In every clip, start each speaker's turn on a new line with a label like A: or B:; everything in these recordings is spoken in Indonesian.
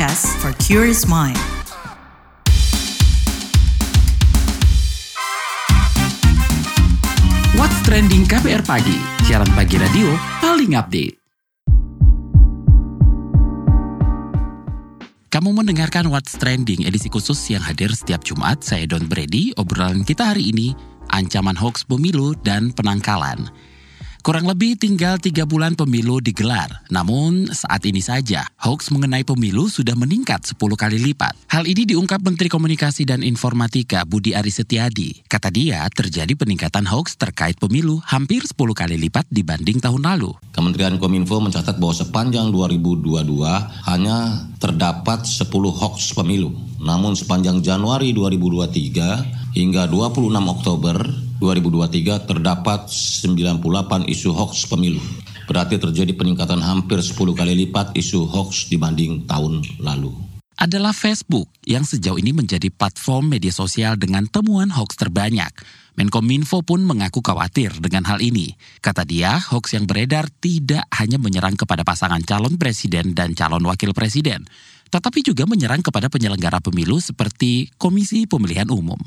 A: podcast for curious mind.
B: What's Trending KBR Pagi, siaran pagi radio paling update. Kamu mendengarkan What's Trending edisi khusus yang hadir setiap Jumat. Saya Don Brady. Obrolan kita hari ini, ancaman hoax pemilu dan penangkalan. Kurang lebih tinggal tiga bulan pemilu digelar. Namun saat ini saja, hoax mengenai pemilu sudah meningkat 10 kali lipat. Hal ini diungkap Menteri Komunikasi dan Informatika Budi Aris Setiadi. Kata dia, terjadi peningkatan hoax terkait pemilu hampir 10 kali lipat dibanding tahun lalu.
C: Kementerian Kominfo mencatat bahwa sepanjang 2022 hanya terdapat 10 hoax pemilu. Namun sepanjang Januari 2023 hingga 26 Oktober 2023 terdapat 98 isu hoax pemilu. Berarti terjadi peningkatan hampir 10 kali lipat isu hoax dibanding tahun lalu.
B: Adalah Facebook yang sejauh ini menjadi platform media sosial dengan temuan hoax terbanyak. Menkominfo pun mengaku khawatir dengan hal ini. Kata dia, hoax yang beredar tidak hanya menyerang kepada pasangan calon presiden dan calon wakil presiden, tetapi juga menyerang kepada penyelenggara pemilu seperti Komisi Pemilihan Umum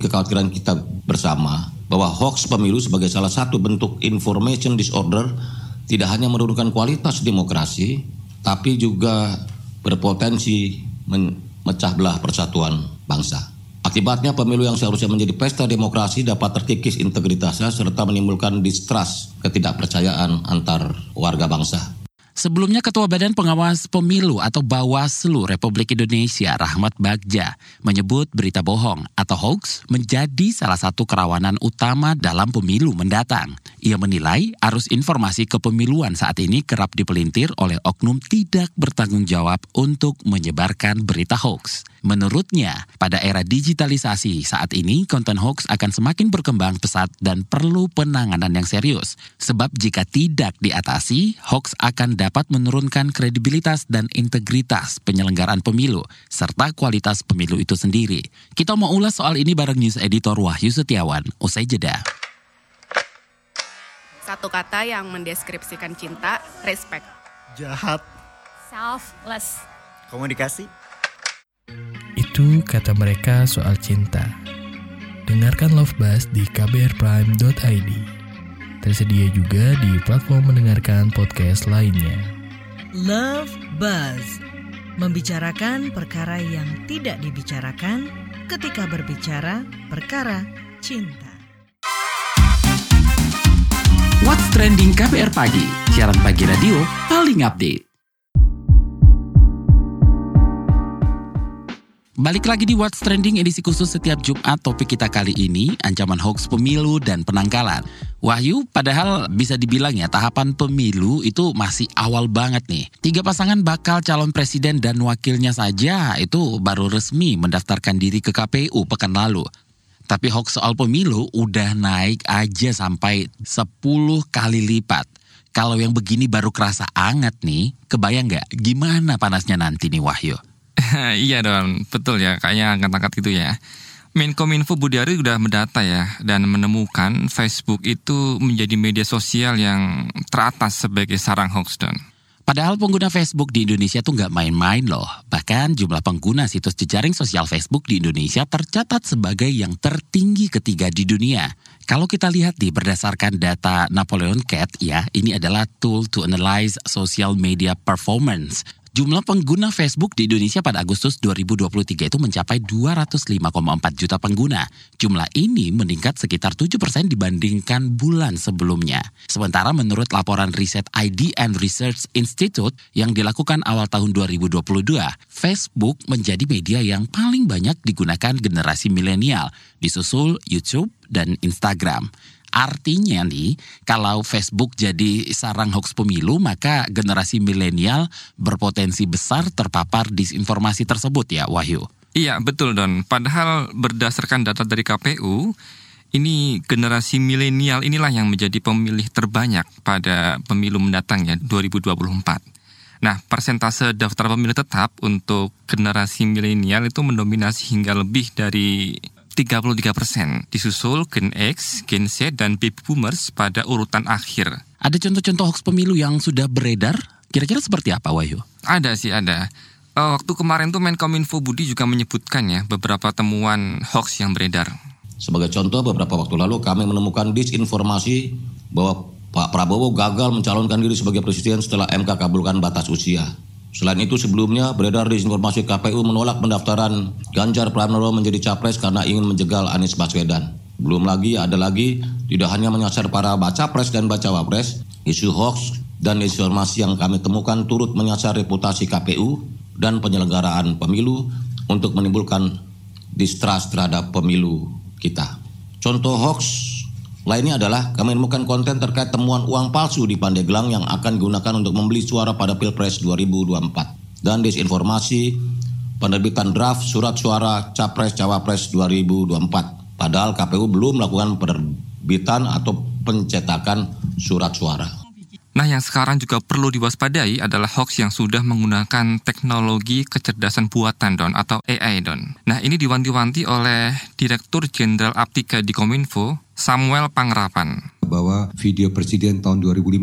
C: kekhawatiran kita bersama bahwa hoax pemilu sebagai salah satu bentuk information disorder tidak hanya menurunkan kualitas demokrasi, tapi juga berpotensi memecah belah persatuan bangsa. Akibatnya pemilu yang seharusnya menjadi pesta demokrasi dapat terkikis integritasnya serta menimbulkan distrust, ketidakpercayaan antar warga bangsa.
B: Sebelumnya Ketua Badan Pengawas Pemilu atau Bawaslu Republik Indonesia Rahmat Bagja menyebut berita bohong atau hoax menjadi salah satu kerawanan utama dalam pemilu mendatang. Ia menilai arus informasi kepemiluan saat ini kerap dipelintir oleh oknum tidak bertanggung jawab untuk menyebarkan berita hoax. Menurutnya, pada era digitalisasi saat ini, konten hoax akan semakin berkembang pesat dan perlu penanganan yang serius. Sebab jika tidak diatasi, hoax akan dapat menurunkan kredibilitas dan integritas penyelenggaraan pemilu, serta kualitas pemilu itu sendiri. Kita mau ulas soal ini bareng News Editor Wahyu Setiawan. Usai jeda.
D: Satu kata yang mendeskripsikan cinta, respect.
E: Jahat.
F: Selfless.
E: Komunikasi.
G: Itu kata mereka soal cinta. Dengarkan Love Buzz di kbrprime.id. Tersedia juga di platform mendengarkan podcast lainnya.
A: Love Buzz membicarakan perkara yang tidak dibicarakan ketika berbicara perkara cinta.
B: What's Trending KBR Pagi, siaran pagi radio paling update. Balik lagi di What's Trending edisi khusus setiap Jumat topik kita kali ini ancaman hoax pemilu dan penangkalan. Wahyu padahal bisa dibilang ya tahapan pemilu itu masih awal banget nih. Tiga pasangan bakal calon presiden dan wakilnya saja itu baru resmi mendaftarkan diri ke KPU pekan lalu. Tapi hoax soal pemilu udah naik aja sampai 10 kali lipat. Kalau yang begini baru kerasa anget nih, kebayang nggak gimana panasnya nanti nih Wahyu?
H: iya dong, betul ya, kayaknya angkat-angkat gitu ya. Menkominfo Budiari sudah mendata ya dan menemukan Facebook itu menjadi media sosial yang teratas sebagai sarang hoax dan.
B: Padahal pengguna Facebook di Indonesia tuh nggak main-main loh. Bahkan jumlah pengguna situs jejaring sosial Facebook di Indonesia tercatat sebagai yang tertinggi ketiga di dunia. Kalau kita lihat di berdasarkan data Napoleon Cat ya, ini adalah tool to analyze social media performance Jumlah pengguna Facebook di Indonesia pada Agustus 2023 itu mencapai 205,4 juta pengguna. Jumlah ini meningkat sekitar 7 persen dibandingkan bulan sebelumnya. Sementara menurut laporan riset ID and Research Institute yang dilakukan awal tahun 2022, Facebook menjadi media yang paling banyak digunakan generasi milenial, disusul YouTube dan Instagram. Artinya nih, kalau Facebook jadi sarang hoax pemilu, maka generasi milenial berpotensi besar terpapar disinformasi tersebut ya, Wahyu.
H: Iya, betul Don. Padahal berdasarkan data dari KPU, ini generasi milenial inilah yang menjadi pemilih terbanyak pada pemilu mendatang ya 2024. Nah, persentase daftar pemilih tetap untuk generasi milenial itu mendominasi hingga lebih dari 33 persen, disusul Gen X, Gen Z, dan Baby Boomers pada urutan akhir.
B: Ada contoh-contoh hoax pemilu yang sudah beredar? Kira-kira seperti apa, Wahyu?
H: Ada sih, ada. Uh, waktu kemarin tuh Menkominfo Budi juga menyebutkan ya beberapa temuan hoax yang beredar.
C: Sebagai contoh, beberapa waktu lalu kami menemukan disinformasi bahwa Pak Prabowo gagal mencalonkan diri sebagai presiden setelah MK kabulkan batas usia. Selain itu sebelumnya beredar disinformasi KPU menolak pendaftaran Ganjar Pranowo menjadi capres karena ingin menjegal Anies Baswedan. Belum lagi ada lagi tidak hanya menyasar para baca pres dan baca wapres, isu hoax dan disinformasi yang kami temukan turut menyasar reputasi KPU dan penyelenggaraan pemilu untuk menimbulkan distrust terhadap pemilu kita. Contoh hoax lainnya adalah kami menemukan konten terkait temuan uang palsu di Pandeglang yang akan digunakan untuk membeli suara pada Pilpres 2024 dan disinformasi penerbitan draft surat suara Capres-Cawapres 2024. Padahal KPU belum melakukan penerbitan atau pencetakan surat suara.
H: Nah, yang sekarang juga perlu diwaspadai adalah hoax yang sudah menggunakan teknologi kecerdasan buatan Don atau AI Don. Nah, ini diwanti-wanti oleh Direktur Jenderal Aptika di Kominfo, Samuel Pangrapan
I: bahwa video presiden tahun 2015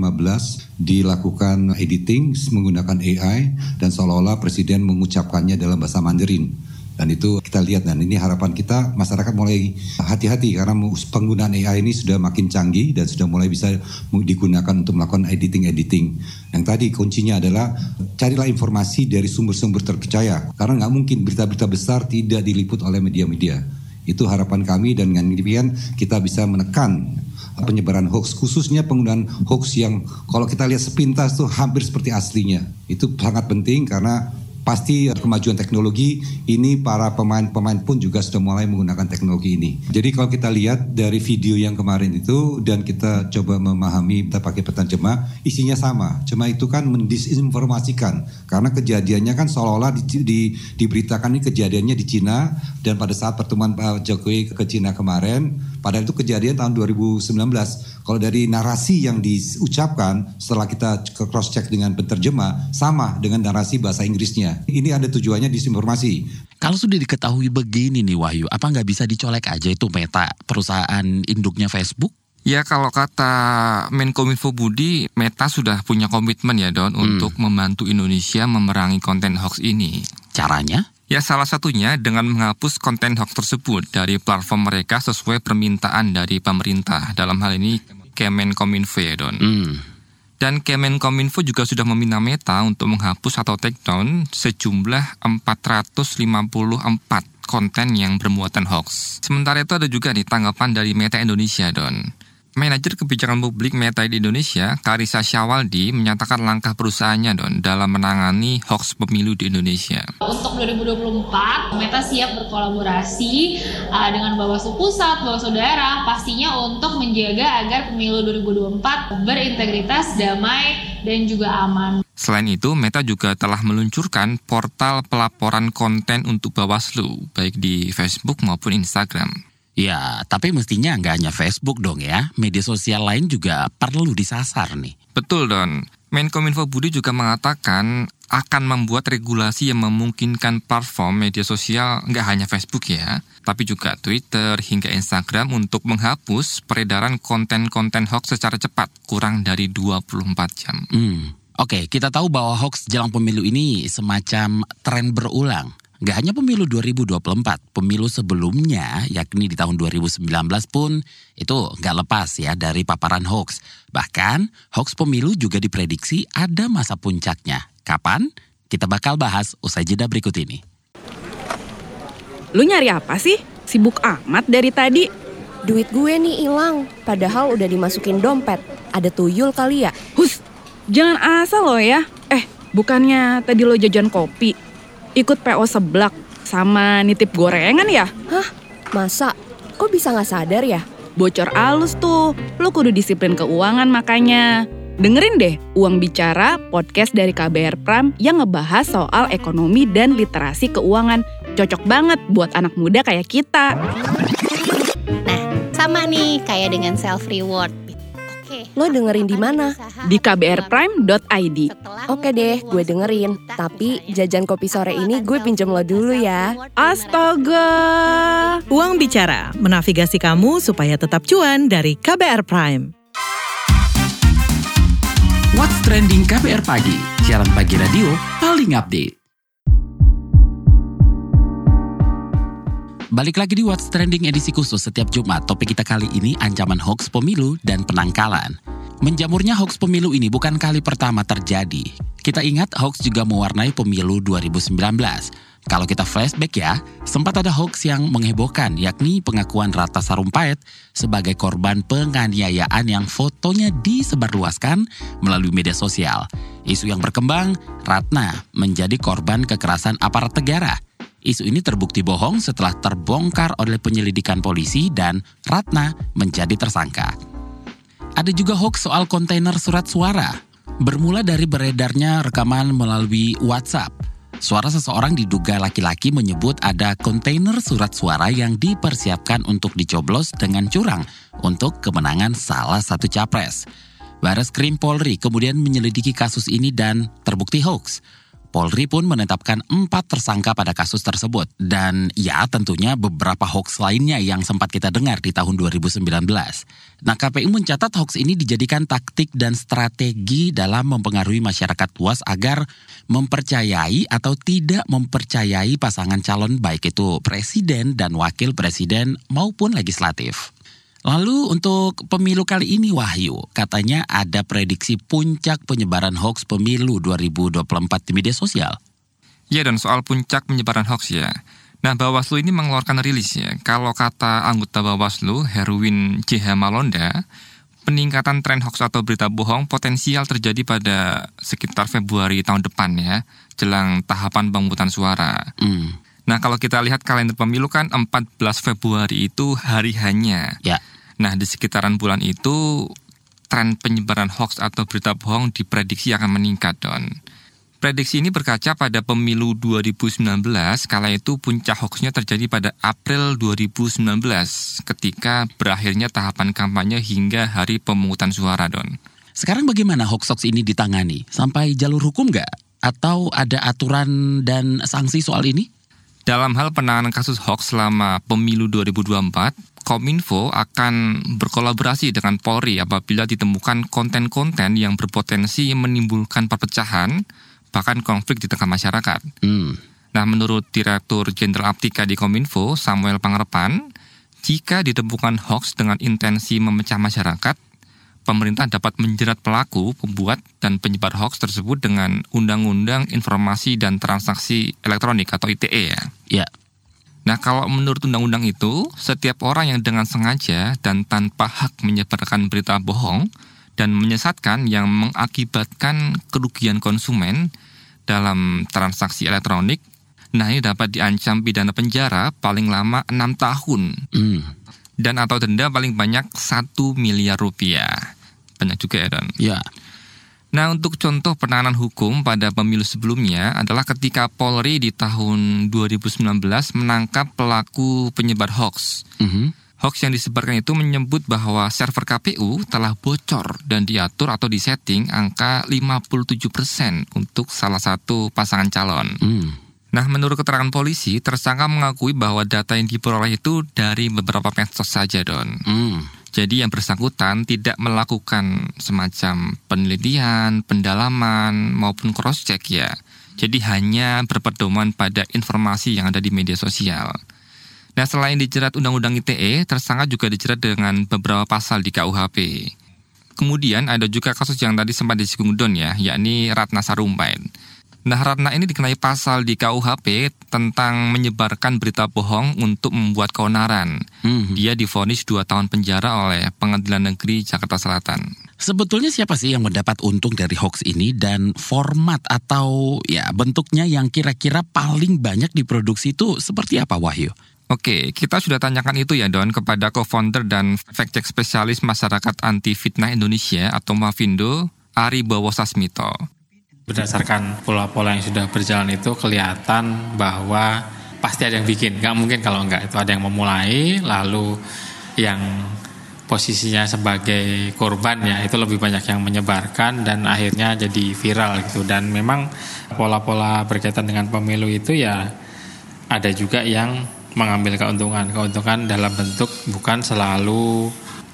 I: dilakukan editing menggunakan AI dan seolah-olah presiden mengucapkannya dalam bahasa Mandarin. Dan itu kita lihat dan ini harapan kita masyarakat mulai hati-hati karena penggunaan AI ini sudah makin canggih dan sudah mulai bisa digunakan untuk melakukan editing-editing. Yang tadi kuncinya adalah carilah informasi dari sumber-sumber terpercaya karena nggak mungkin berita-berita besar tidak diliput oleh media-media. Itu harapan kami dan dengan demikian kita bisa menekan penyebaran hoax khususnya penggunaan hoax yang kalau kita lihat sepintas tuh hampir seperti aslinya. Itu sangat penting karena pasti kemajuan teknologi ini para pemain-pemain pun juga sudah mulai menggunakan teknologi ini. Jadi kalau kita lihat dari video yang kemarin itu dan kita coba memahami kita pakai penerjemah isinya sama. Cuma itu kan mendisinformasikan karena kejadiannya kan seolah-olah di, di, diberitakan ini kejadiannya di Cina dan pada saat pertemuan Pak Jokowi ke Cina kemarin padahal itu kejadian tahun 2019. Kalau dari narasi yang diucapkan setelah kita cross check dengan penerjemah sama dengan narasi bahasa Inggrisnya. Ini ada tujuannya disinformasi.
B: Kalau sudah diketahui begini nih Wahyu, apa nggak bisa dicolek aja itu Meta, perusahaan induknya Facebook?
H: Ya kalau kata Menkominfo Budi, Meta sudah punya komitmen ya Don hmm. untuk membantu Indonesia memerangi konten hoax ini.
B: Caranya?
H: Ya salah satunya dengan menghapus konten hoax tersebut dari platform mereka sesuai permintaan dari pemerintah. Dalam hal ini Kemenkominfo ya Don. Hmm. Dan Kemenkominfo juga sudah meminta Meta untuk menghapus atau take down sejumlah 454 konten yang bermuatan hoax. Sementara itu ada juga nih tanggapan dari Meta Indonesia, Don. Manajer Kebijakan Publik Meta di Indonesia, Karisa Syawaldi, menyatakan langkah perusahaannya don dalam menangani hoax pemilu di Indonesia.
J: Untuk 2024, Meta siap berkolaborasi uh, dengan Bawaslu Pusat, Bawaslu Daerah, pastinya untuk menjaga agar pemilu 2024 berintegritas, damai, dan juga aman.
H: Selain itu, Meta juga telah meluncurkan portal pelaporan konten untuk Bawaslu, baik di Facebook maupun Instagram.
B: Ya, tapi mestinya nggak hanya Facebook dong ya. Media sosial lain juga perlu disasar nih.
H: Betul, Don. Menkominfo Budi juga mengatakan akan membuat regulasi yang memungkinkan platform media sosial nggak hanya Facebook ya, tapi juga Twitter hingga Instagram untuk menghapus peredaran konten-konten hoax secara cepat, kurang dari 24 jam.
B: Hmm. Oke, okay, kita tahu bahwa hoax jelang pemilu ini semacam tren berulang. Gak hanya pemilu 2024, pemilu sebelumnya yakni di tahun 2019 pun itu gak lepas ya dari paparan hoax. Bahkan hoax pemilu juga diprediksi ada masa puncaknya. Kapan? Kita bakal bahas usai jeda berikut ini.
D: Lu nyari apa sih? Sibuk amat dari tadi.
F: Duit gue nih hilang, padahal udah dimasukin dompet. Ada tuyul kali ya?
D: Hus, jangan asal lo ya. Eh, bukannya tadi lo jajan kopi? Ikut PO seblak sama nitip gorengan ya?
F: Hah? Masa? Kok bisa nggak sadar ya?
D: Bocor alus tuh, lo kudu disiplin keuangan makanya. Dengerin deh Uang Bicara, podcast dari KBR Pram yang ngebahas soal ekonomi dan literasi keuangan. Cocok banget buat anak muda kayak kita.
K: Nah, sama nih kayak dengan self reward
F: Lo dengerin di mana?
D: Di kbrprime.id.
F: Oke deh, gue dengerin. Tapi jajan kopi sore ini gue pinjam lo dulu ya.
D: Astaga.
A: Uang bicara, menavigasi kamu supaya tetap cuan dari KBR Prime.
B: What's trending KBR pagi? Siaran pagi radio paling update. Balik lagi di What's Trending edisi khusus setiap Jumat. Topik kita kali ini ancaman hoax pemilu dan penangkalan. Menjamurnya hoax pemilu ini bukan kali pertama terjadi. Kita ingat hoax juga mewarnai pemilu 2019. Kalau kita flashback ya, sempat ada hoax yang menghebohkan yakni pengakuan Ratna Sarumpait sebagai korban penganiayaan yang fotonya disebarluaskan melalui media sosial. Isu yang berkembang, Ratna menjadi korban kekerasan aparat negara. Isu ini terbukti bohong setelah terbongkar oleh penyelidikan polisi dan Ratna menjadi tersangka. Ada juga hoax soal kontainer surat suara. Bermula dari beredarnya rekaman melalui WhatsApp. Suara seseorang diduga laki-laki menyebut ada kontainer surat suara yang dipersiapkan untuk dicoblos dengan curang untuk kemenangan salah satu capres. Bares Krim Polri kemudian menyelidiki kasus ini dan terbukti hoax. Polri pun menetapkan empat tersangka pada kasus tersebut. Dan ya tentunya beberapa hoax lainnya yang sempat kita dengar di tahun 2019. Nah KPU mencatat hoax ini dijadikan taktik dan strategi dalam mempengaruhi masyarakat luas agar mempercayai atau tidak mempercayai pasangan calon baik itu presiden dan wakil presiden maupun legislatif. Lalu untuk pemilu kali ini Wahyu, katanya ada prediksi puncak penyebaran hoax pemilu 2024 di media sosial.
H: Ya dan soal puncak penyebaran hoax ya. Nah Bawaslu ini mengeluarkan rilis ya. Kalau kata anggota Bawaslu, Herwin C. Malonda, peningkatan tren hoax atau berita bohong potensial terjadi pada sekitar Februari tahun depan ya, jelang tahapan pemungutan suara.
B: Hmm.
H: Nah kalau kita lihat kalender pemilu kan 14 Februari itu hari hanya.
B: Ya.
H: Nah, di sekitaran bulan itu tren penyebaran hoax atau berita bohong diprediksi akan meningkat, Don. Prediksi ini berkaca pada pemilu 2019, kala itu puncak hoaxnya terjadi pada April 2019, ketika berakhirnya tahapan kampanye hingga hari pemungutan suara, Don.
B: Sekarang bagaimana hoax-hoax ini ditangani? Sampai jalur hukum nggak? Atau ada aturan dan sanksi soal ini?
H: Dalam hal penanganan kasus hoax selama pemilu 2024, Kominfo akan berkolaborasi dengan Polri apabila ditemukan konten-konten yang berpotensi menimbulkan perpecahan, bahkan konflik di tengah masyarakat.
B: Hmm.
H: Nah, menurut Direktur Jenderal Aptika di Kominfo, Samuel Pangerepan, jika ditemukan hoax dengan intensi memecah masyarakat, pemerintah dapat menjerat pelaku, pembuat, dan penyebar hoax tersebut dengan Undang-Undang Informasi dan Transaksi Elektronik atau ITE ya.
B: Ya.
H: Nah, kalau menurut undang-undang itu, setiap orang yang dengan sengaja dan tanpa hak menyebarkan berita bohong dan menyesatkan yang mengakibatkan kerugian konsumen dalam transaksi elektronik, nah ini dapat diancam pidana penjara paling lama enam tahun.
B: Hmm.
H: Dan atau denda paling banyak satu miliar rupiah. Banyak juga ya, Don?
B: Ya.
H: Nah, untuk contoh penanganan hukum pada pemilu sebelumnya adalah ketika Polri di tahun 2019 menangkap pelaku penyebar hoax.
B: Mhm.
H: Hoax yang disebarkan itu menyebut bahwa server KPU telah bocor dan diatur atau disetting angka 57% untuk salah satu pasangan calon.
B: Hmm.
H: Nah, menurut keterangan polisi, tersangka mengakui bahwa data yang diperoleh itu dari beberapa medsos saja, Don.
B: Hmm.
H: Jadi yang bersangkutan tidak melakukan semacam penelitian, pendalaman maupun cross check ya. Jadi hanya berpedoman pada informasi yang ada di media sosial. Nah, selain dijerat Undang-Undang ITE, tersangka juga dijerat dengan beberapa pasal di KUHP. Kemudian ada juga kasus yang tadi sempat disinggung Don ya, yakni Ratna Sarumpait. Nah, Ratna ini dikenai pasal di KUHP tentang menyebarkan berita bohong untuk membuat keonaran.
B: Hmm.
H: Dia difonis 2 tahun penjara oleh Pengadilan Negeri Jakarta Selatan.
B: Sebetulnya siapa sih yang mendapat untung dari hoax ini dan format atau ya bentuknya yang kira-kira paling banyak diproduksi itu seperti apa Wahyu?
H: Oke, kita sudah tanyakan itu ya Don kepada co-founder dan fact-check spesialis masyarakat anti fitnah Indonesia atau Mavindo, Ari Bowo Sasmito.
L: Berdasarkan pola-pola yang sudah berjalan itu kelihatan bahwa pasti ada yang bikin. Nggak mungkin kalau nggak itu ada yang memulai, lalu yang posisinya sebagai korban ya itu lebih banyak yang menyebarkan dan akhirnya jadi viral gitu. Dan memang pola-pola berkaitan dengan pemilu itu ya ada juga yang mengambil keuntungan. Keuntungan dalam bentuk bukan selalu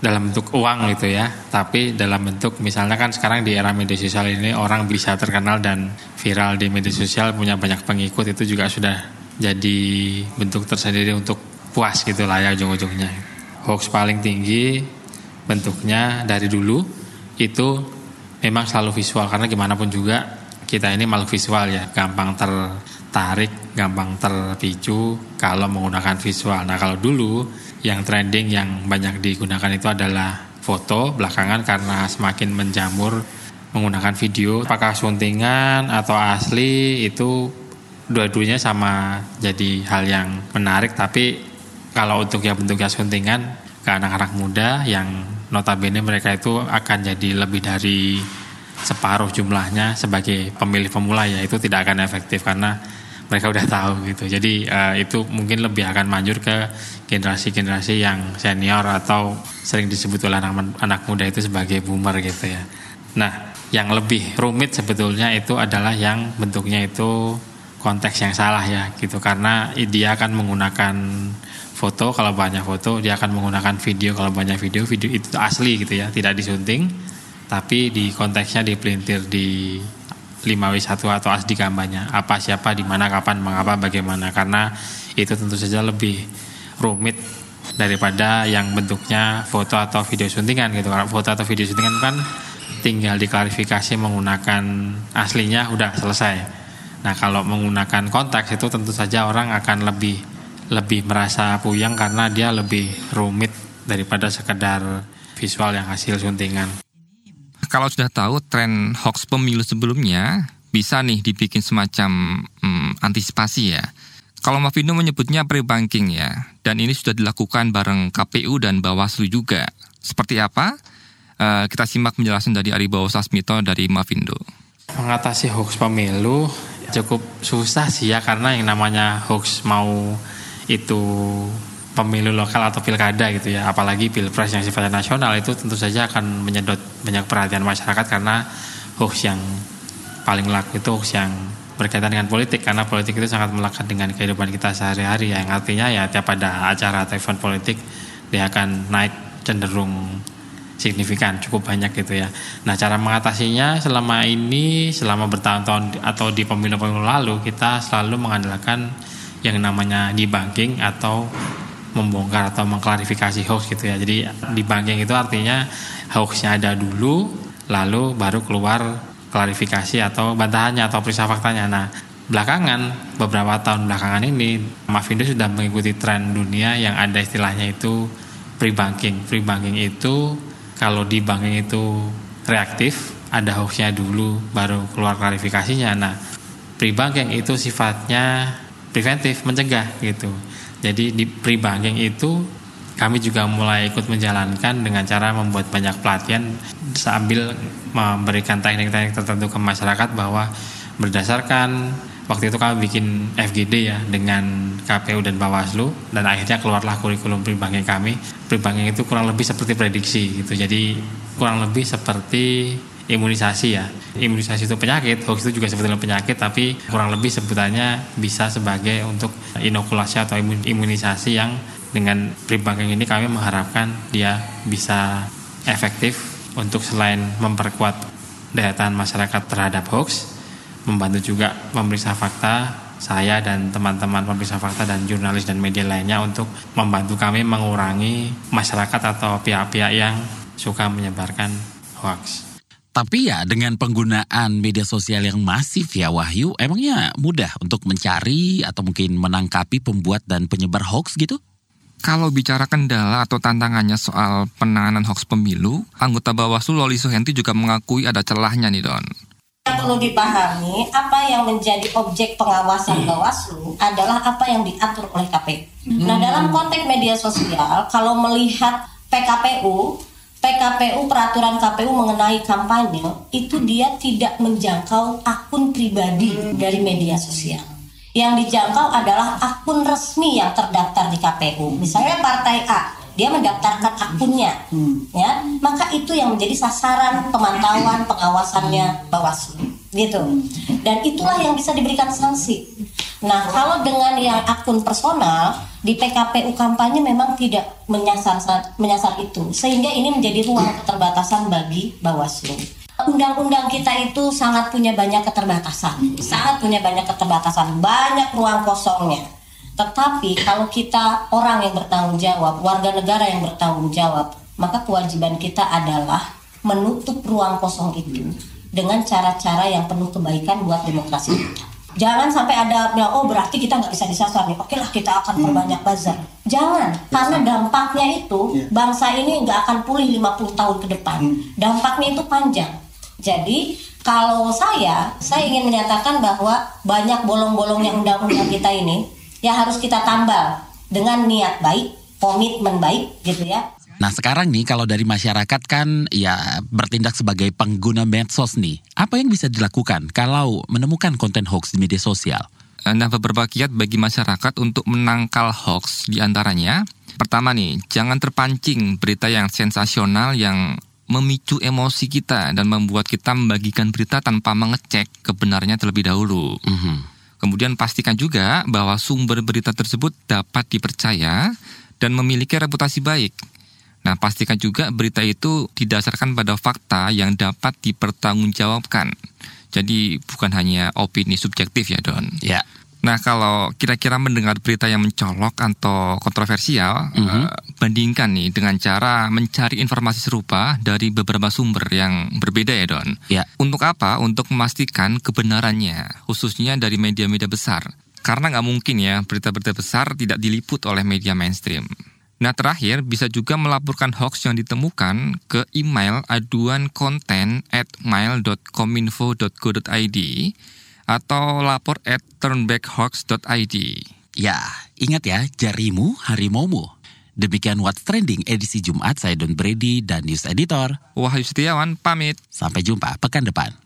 L: dalam bentuk uang gitu ya, tapi dalam bentuk misalnya kan sekarang di era media sosial ini orang bisa terkenal dan viral di media sosial punya banyak pengikut itu juga sudah jadi bentuk tersendiri untuk puas gitu lah ya ujung-ujungnya. Hoax paling tinggi bentuknya dari dulu itu memang selalu visual karena gimana pun juga kita ini makhluk visual ya, gampang tertarik, gampang terpicu kalau menggunakan visual. Nah kalau dulu yang trending yang banyak digunakan itu adalah foto belakangan karena semakin menjamur menggunakan video. Apakah suntingan atau asli itu dua-duanya sama jadi hal yang menarik. Tapi kalau untuk yang bentuknya suntingan ke anak-anak muda yang notabene mereka itu akan jadi lebih dari separuh jumlahnya sebagai pemilih pemula ya itu tidak akan efektif karena mereka udah tahu gitu. Jadi uh, itu mungkin lebih akan manjur ke generasi-generasi yang senior atau sering disebut oleh anak, anak muda itu sebagai boomer gitu ya. Nah, yang lebih rumit sebetulnya itu adalah yang bentuknya itu konteks yang salah ya gitu karena dia akan menggunakan foto kalau banyak foto dia akan menggunakan video kalau banyak video video itu asli gitu ya tidak disunting tapi di konteksnya dipelintir di 5W1 atau asli gambarnya apa siapa di mana kapan mengapa bagaimana. Karena itu tentu saja lebih rumit daripada yang bentuknya foto atau video suntingan gitu. Karena foto atau video suntingan kan tinggal diklarifikasi menggunakan aslinya udah selesai. Nah kalau menggunakan konteks itu tentu saja orang akan lebih lebih merasa puyeng karena dia lebih rumit daripada sekedar visual yang hasil suntingan
H: kalau sudah tahu tren hoax pemilu sebelumnya, bisa nih dibikin semacam hmm, antisipasi ya. Kalau Mavindo menyebutnya pre-banking ya, dan ini sudah dilakukan bareng KPU dan Bawaslu juga. Seperti apa? Uh, kita simak penjelasan dari Aribawa Sasmito dari Mavindo.
L: Mengatasi hoax pemilu cukup susah sih ya, karena yang namanya hoax mau itu pemilu lokal atau pilkada gitu ya. Apalagi pilpres yang sifatnya nasional itu tentu saja akan menyedot banyak perhatian masyarakat karena hoax yang paling laku itu hoax yang berkaitan dengan politik. Karena politik itu sangat melekat dengan kehidupan kita sehari-hari yang artinya ya tiap ada acara atau event politik dia akan naik cenderung signifikan cukup banyak gitu ya. Nah cara mengatasinya selama ini selama bertahun-tahun atau di pemilu-pemilu lalu kita selalu mengandalkan yang namanya debunking atau membongkar atau mengklarifikasi hoax gitu ya. Jadi debunking itu artinya hoaxnya ada dulu, lalu baru keluar klarifikasi atau bantahannya atau periksa faktanya. Nah, belakangan beberapa tahun belakangan ini Mavindo sudah mengikuti tren dunia yang ada istilahnya itu pre-banking. Pre-banking itu kalau di banking itu reaktif, ada hoaxnya dulu baru keluar klarifikasinya. Nah, pre-banking itu sifatnya preventif, mencegah gitu. Jadi di pre-banking itu kami juga mulai ikut menjalankan dengan cara membuat banyak pelatihan sambil memberikan teknik-teknik tertentu ke masyarakat bahwa berdasarkan waktu itu kami bikin FGD ya dengan KPU dan Bawaslu dan akhirnya keluarlah kurikulum pre-banking kami. Pre-banking itu kurang lebih seperti prediksi gitu. Jadi kurang lebih seperti imunisasi ya. Imunisasi itu penyakit, hoax itu juga sebetulnya penyakit, tapi kurang lebih sebutannya bisa sebagai untuk inokulasi atau imunisasi yang dengan pre-banking ini kami mengharapkan dia bisa efektif untuk selain memperkuat daya tahan masyarakat terhadap hoax, membantu juga memeriksa fakta saya dan teman-teman pemeriksa fakta dan jurnalis dan media lainnya untuk membantu kami mengurangi masyarakat atau pihak-pihak yang suka menyebarkan hoax.
B: Tapi ya dengan penggunaan media sosial yang masif ya Wahyu, emangnya mudah untuk mencari atau mungkin menangkapi pembuat dan penyebar hoax gitu?
H: Kalau bicara kendala atau tantangannya soal penanganan hoax pemilu, anggota Bawaslu Loli Suhenti juga mengakui ada celahnya nih Don.
M: Yang perlu dipahami, apa yang menjadi objek pengawasan Bawaslu adalah apa yang diatur oleh KPU. Hmm. Nah dalam konteks media sosial, kalau melihat PKPU, PKPU peraturan KPU mengenai kampanye itu dia tidak menjangkau akun pribadi dari media sosial. Yang dijangkau adalah akun resmi yang terdaftar di KPU. Misalnya partai A, dia mendaftarkan akunnya, hmm. ya, maka itu yang menjadi sasaran pemantauan pengawasannya Bawaslu, gitu. Dan itulah yang bisa diberikan sanksi. Nah, kalau dengan yang akun personal di PKPU kampanye memang tidak menyasar menyasar itu, sehingga ini menjadi ruang keterbatasan bagi Bawaslu. Undang-undang kita itu sangat punya banyak keterbatasan, sangat punya banyak keterbatasan, banyak ruang kosongnya. Tetapi kalau kita orang yang bertanggung jawab, warga negara yang bertanggung jawab, maka kewajiban kita adalah menutup ruang kosong itu dengan cara-cara yang penuh kebaikan buat demokrasi kita. Jangan sampai ada bilang, oh berarti kita nggak bisa disasar nih. Oke lah kita akan perbanyak bazar. Jangan, karena dampaknya itu bangsa ini nggak akan pulih 50 tahun ke depan. Dampaknya itu panjang. Jadi kalau saya, saya ingin menyatakan bahwa banyak bolong-bolongnya undang-undang kita ini ya harus kita tambal dengan niat baik, komitmen baik gitu ya.
B: Nah sekarang nih kalau dari masyarakat kan ya bertindak sebagai pengguna medsos nih. Apa yang bisa dilakukan kalau menemukan konten hoax di media sosial?
H: Nah, beberapa kiat bagi masyarakat untuk menangkal hoax di antaranya. Pertama nih, jangan terpancing berita yang sensasional yang memicu emosi kita dan membuat kita membagikan berita tanpa mengecek kebenarannya terlebih dahulu.
B: Mm -hmm.
H: Kemudian pastikan juga bahwa sumber berita tersebut dapat dipercaya dan memiliki reputasi baik. Nah, pastikan juga berita itu didasarkan pada fakta yang dapat dipertanggungjawabkan. Jadi bukan hanya opini subjektif ya, Don.
B: Ya.
H: Nah, kalau kira-kira mendengar berita yang mencolok atau kontroversial, mm -hmm. uh, bandingkan nih dengan cara mencari informasi serupa dari beberapa sumber yang berbeda ya, Don.
B: Ya.
H: Untuk apa? Untuk memastikan kebenarannya, khususnya dari media-media besar. Karena nggak mungkin ya berita-berita besar tidak diliput oleh media mainstream. Nah terakhir bisa juga melaporkan hoax yang ditemukan ke email aduan konten at mail.kominfo.go.id atau lapor at turnbackhawks.id.
B: Ya, ingat ya, jarimu harimaumu. Demikian What's Trending edisi Jumat, saya Don Brady dan News Editor.
H: Wahyu Setiawan, pamit.
B: Sampai jumpa pekan depan.